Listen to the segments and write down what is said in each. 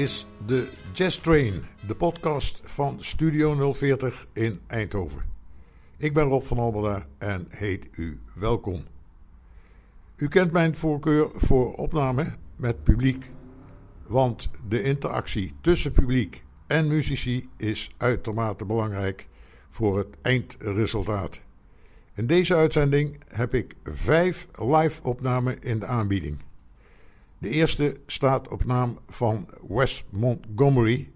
Is de Jazz Train, de podcast van Studio 040 in Eindhoven. Ik ben Rob van Alberda en heet u welkom. U kent mijn voorkeur voor opname met publiek, want de interactie tussen publiek en muzici is uitermate belangrijk voor het eindresultaat. In deze uitzending heb ik vijf live opnamen in de aanbieding. De eerste staat op naam van Wes Montgomery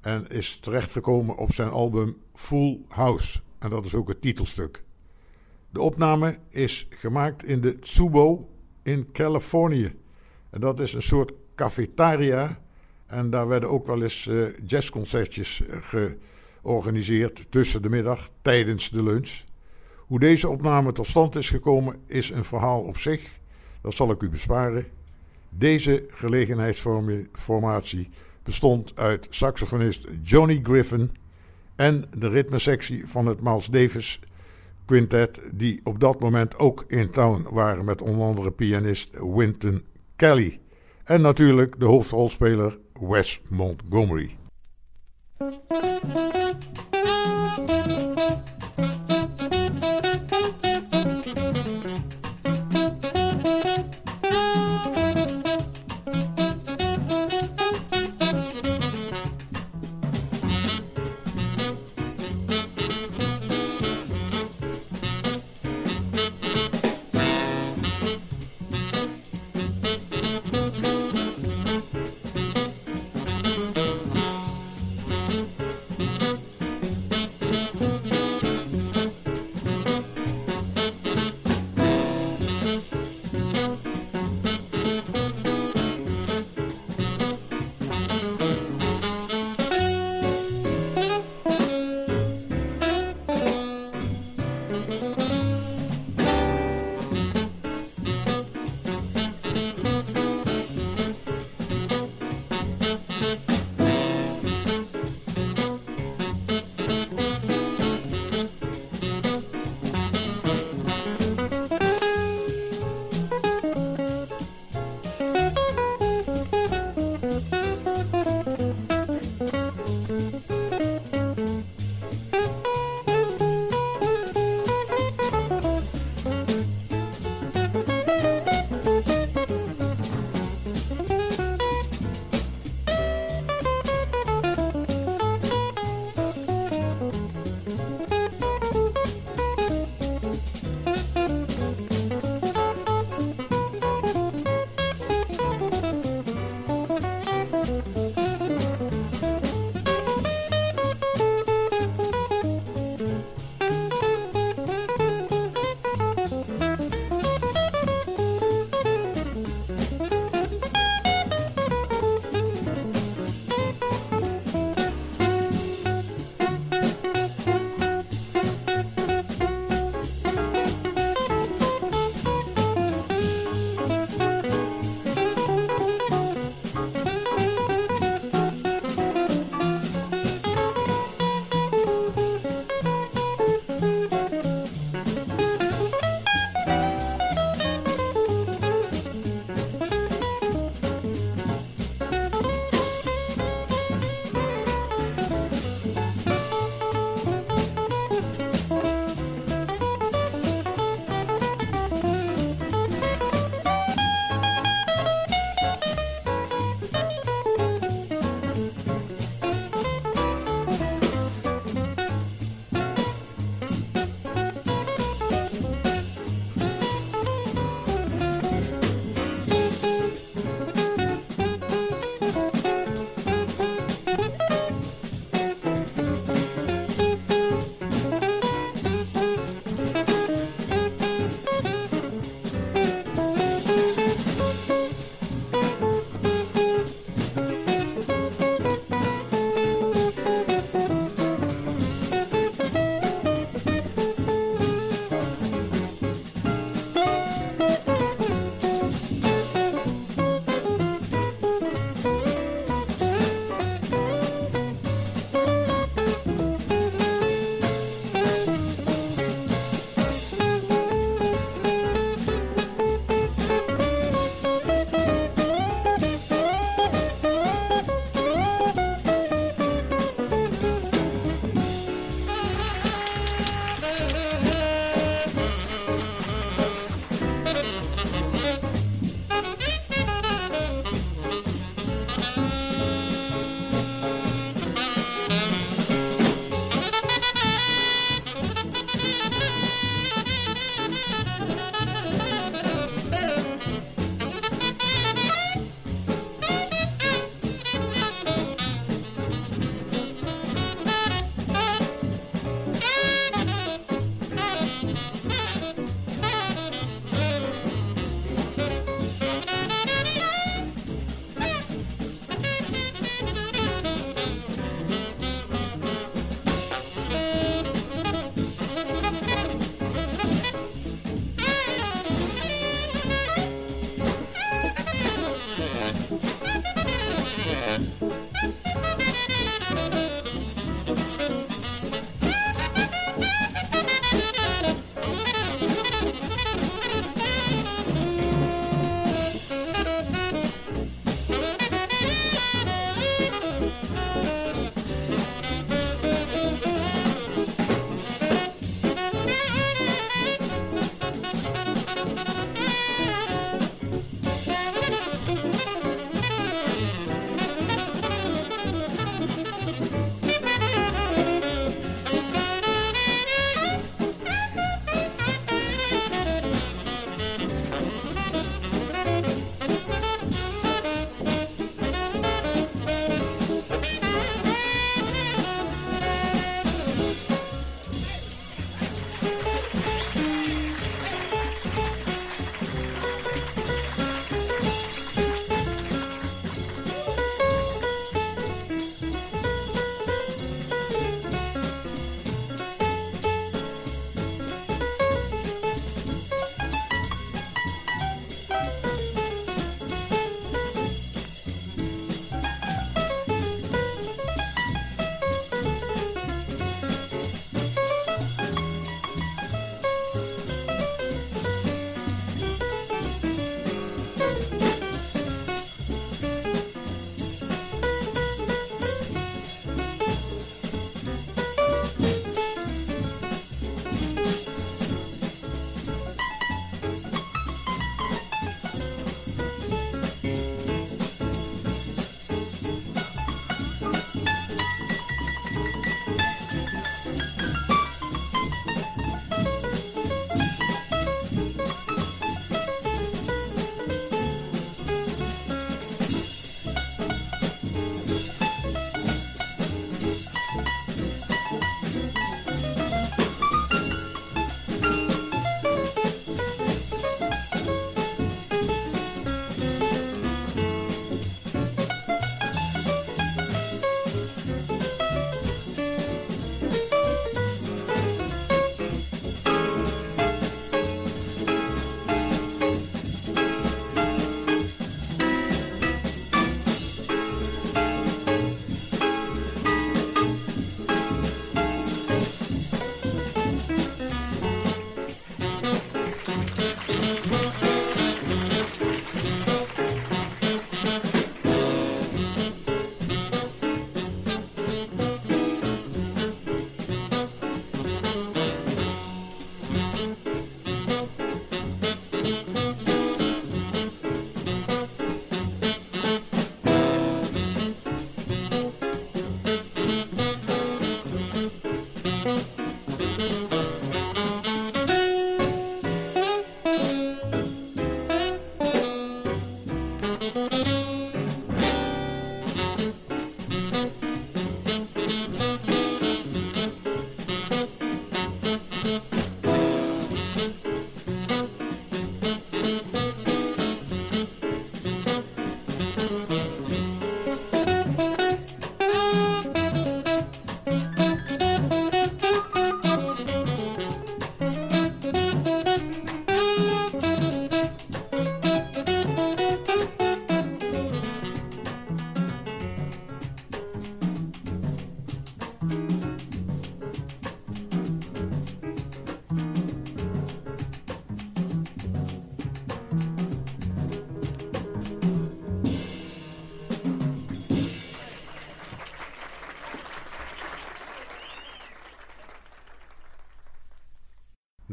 en is terechtgekomen op zijn album Full House. En dat is ook het titelstuk. De opname is gemaakt in de Tsubo in Californië. En dat is een soort cafetaria. En daar werden ook wel eens uh, jazzconcertjes georganiseerd tussen de middag, tijdens de lunch. Hoe deze opname tot stand is gekomen is een verhaal op zich. Dat zal ik u besparen. Deze gelegenheidsformatie bestond uit saxofonist Johnny Griffin en de ritmesectie van het Miles Davis Quintet, die op dat moment ook in town waren met onder andere pianist Wynton Kelly. En natuurlijk de hoofdrolspeler Wes Montgomery.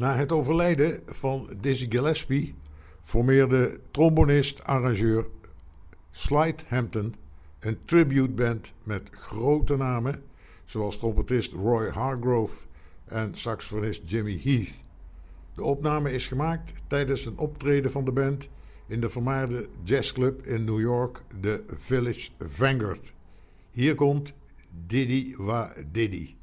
Na het overlijden van Dizzy Gillespie formeerde trombonist-arrangeur Slide Hampton een tributeband met grote namen zoals trompetist Roy Hargrove en saxofonist Jimmy Heath. De opname is gemaakt tijdens een optreden van de band in de vermaarde jazzclub in New York, de Village Vanguard. Hier komt Diddy Wa Diddy.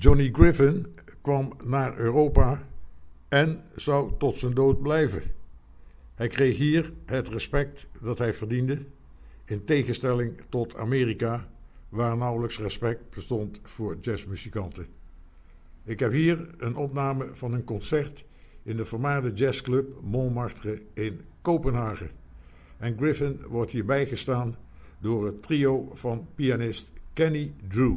Johnny Griffin kwam naar Europa en zou tot zijn dood blijven. Hij kreeg hier het respect dat hij verdiende, in tegenstelling tot Amerika, waar nauwelijks respect bestond voor jazzmuzikanten. Ik heb hier een opname van een concert in de vermaarde jazzclub Montmartre in Kopenhagen. En Griffin wordt hier bijgestaan door het trio van pianist Kenny Drew.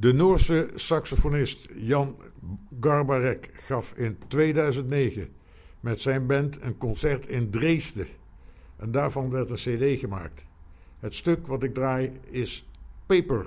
De Noorse saxofonist Jan Garbarek gaf in 2009 met zijn band een concert in Dresden. En daarvan werd een CD gemaakt. Het stuk wat ik draai is Paper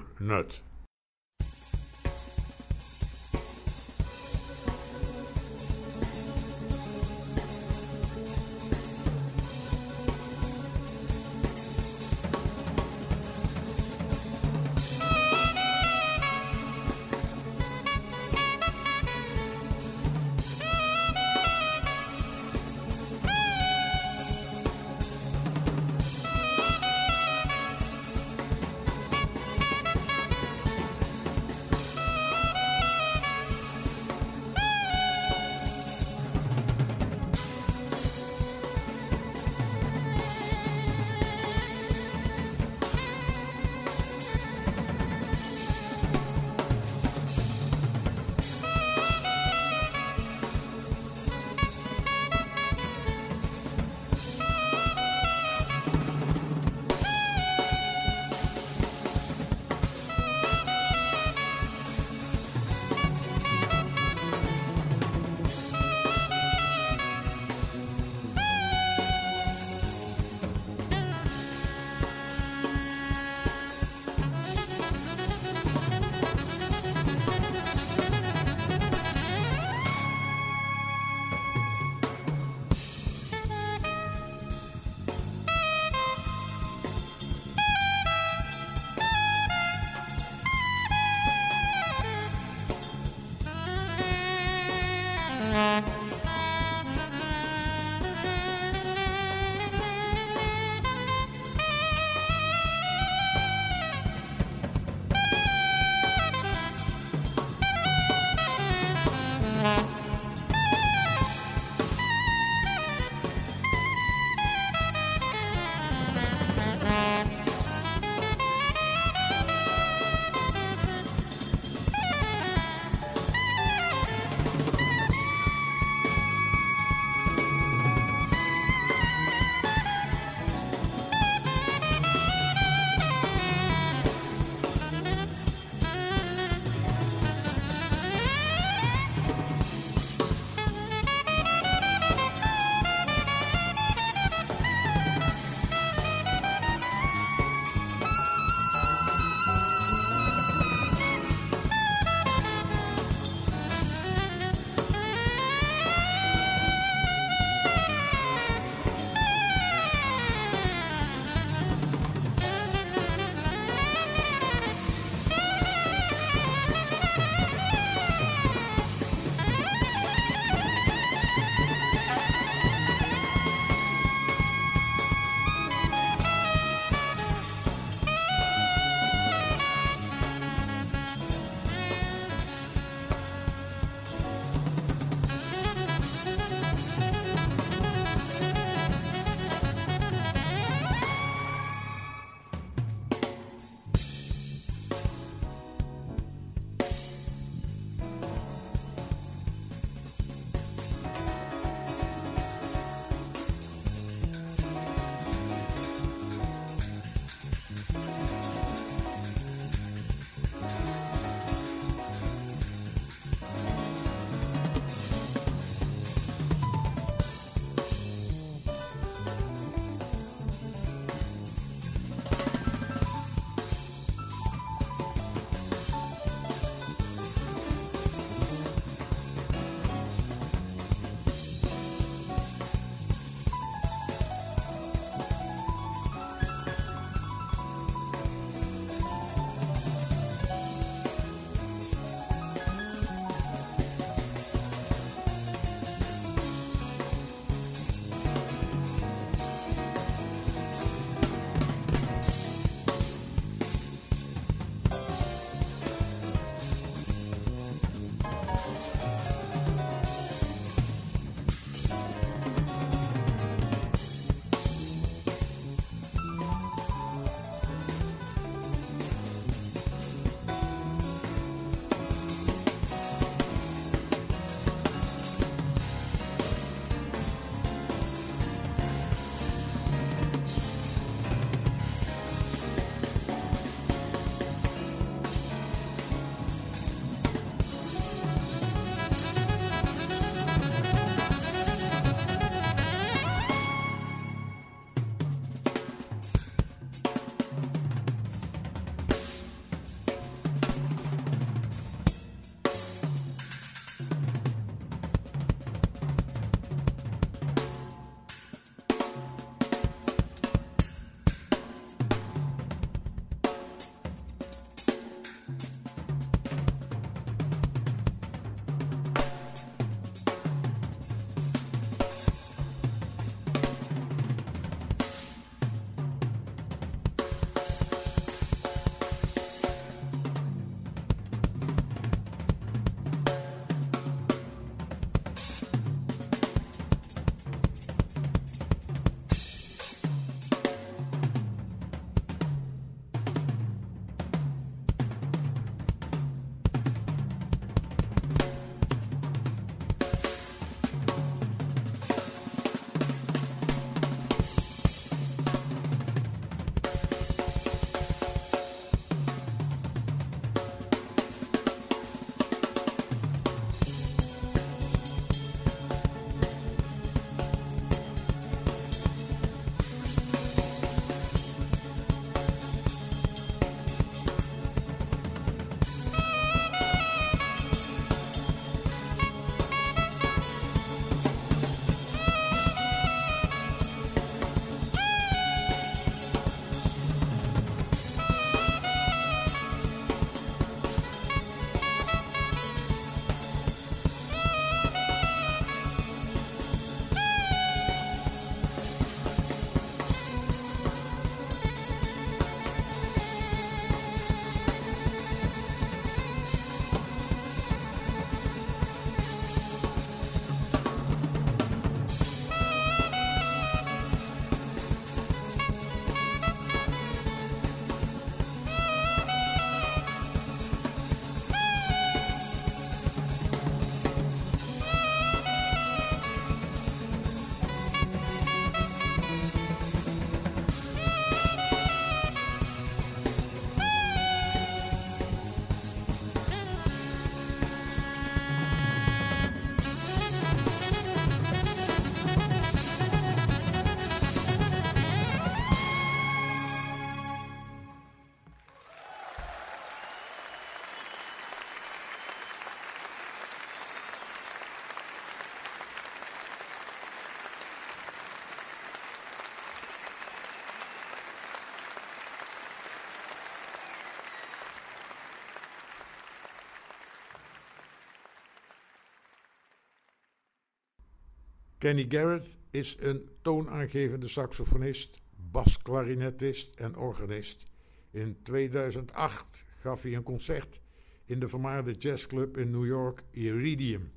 Kenny Garrett is een toonaangevende saxofonist, basklarinetist en organist. In 2008 gaf hij een concert in de vermaarde jazzclub in New York, Iridium.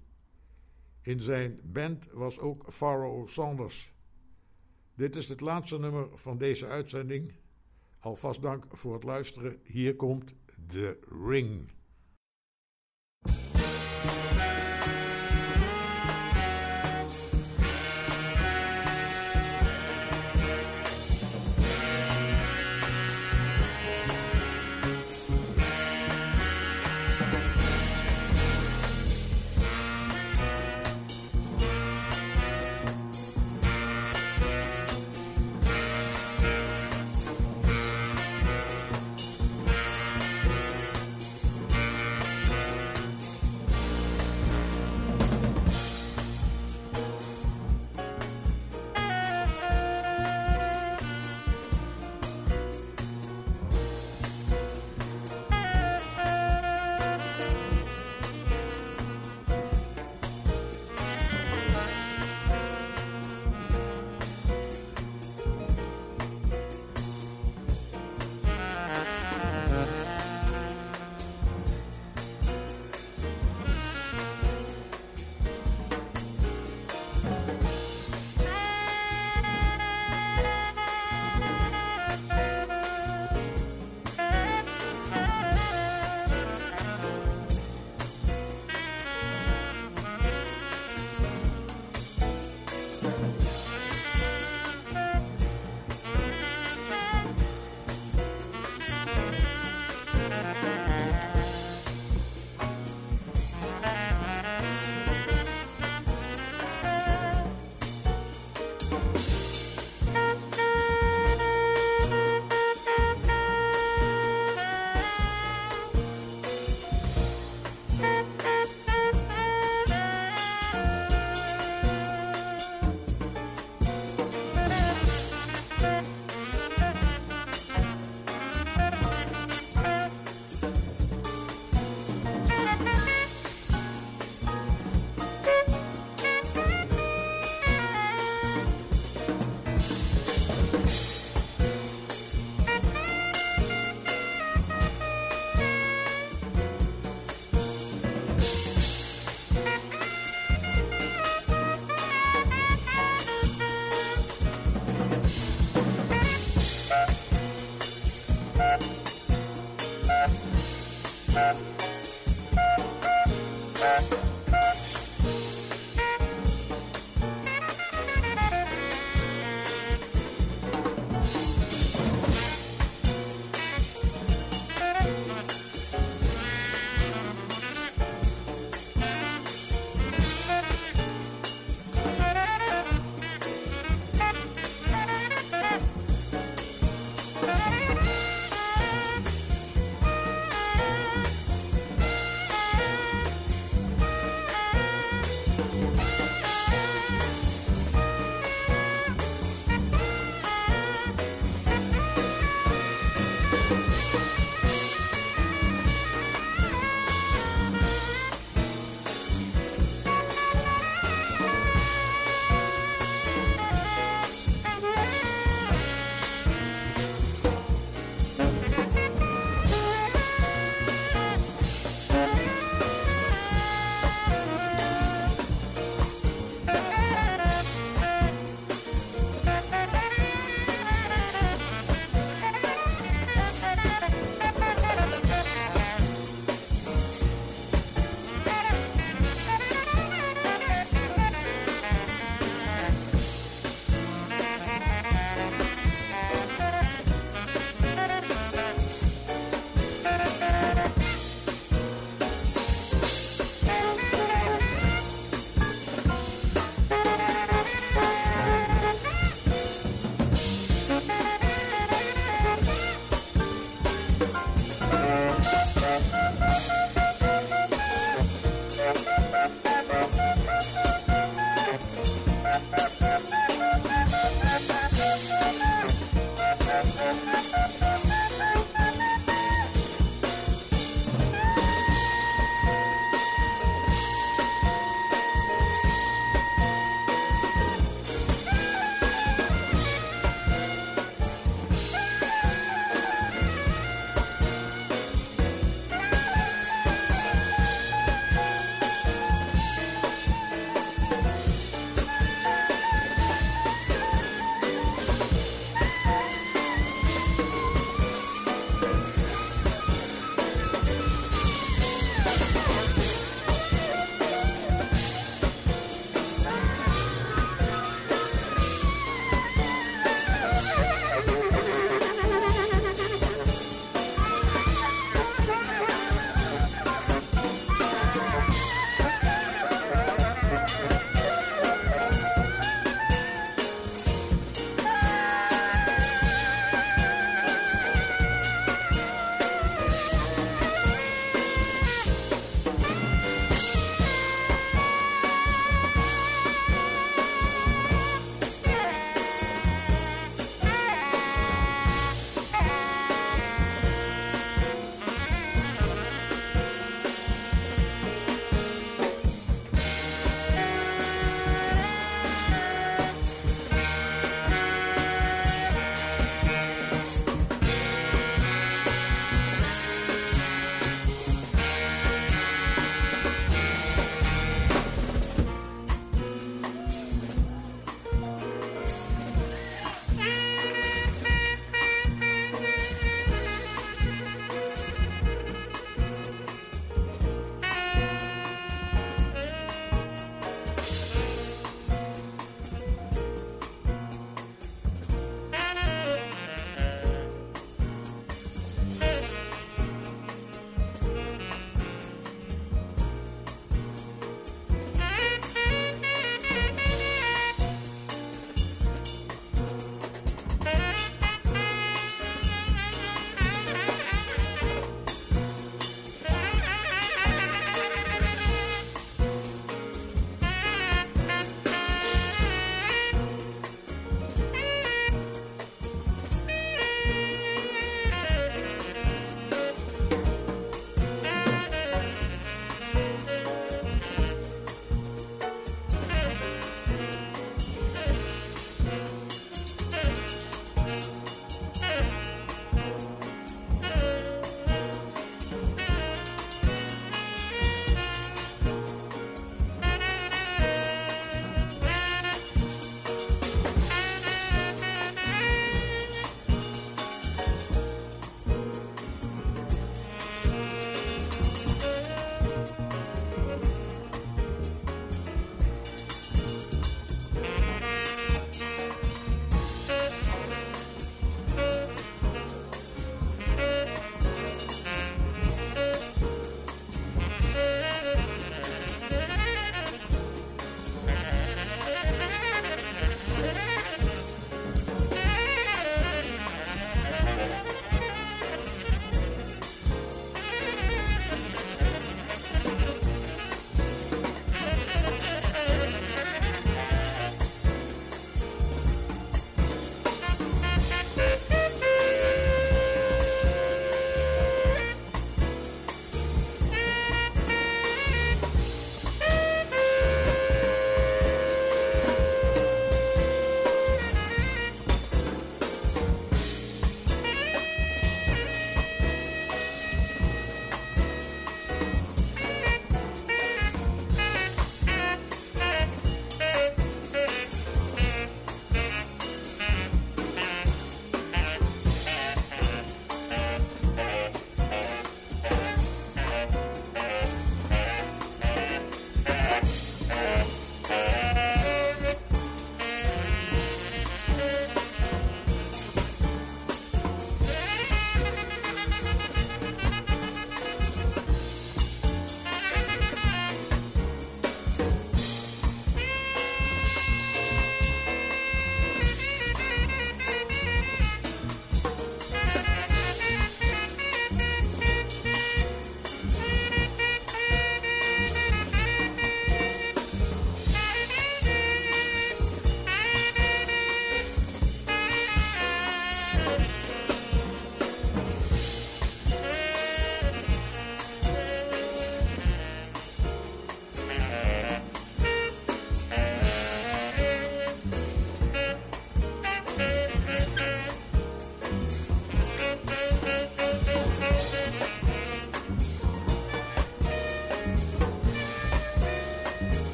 In zijn band was ook Pharaoh Sanders. Dit is het laatste nummer van deze uitzending. Alvast dank voor het luisteren. Hier komt The Ring.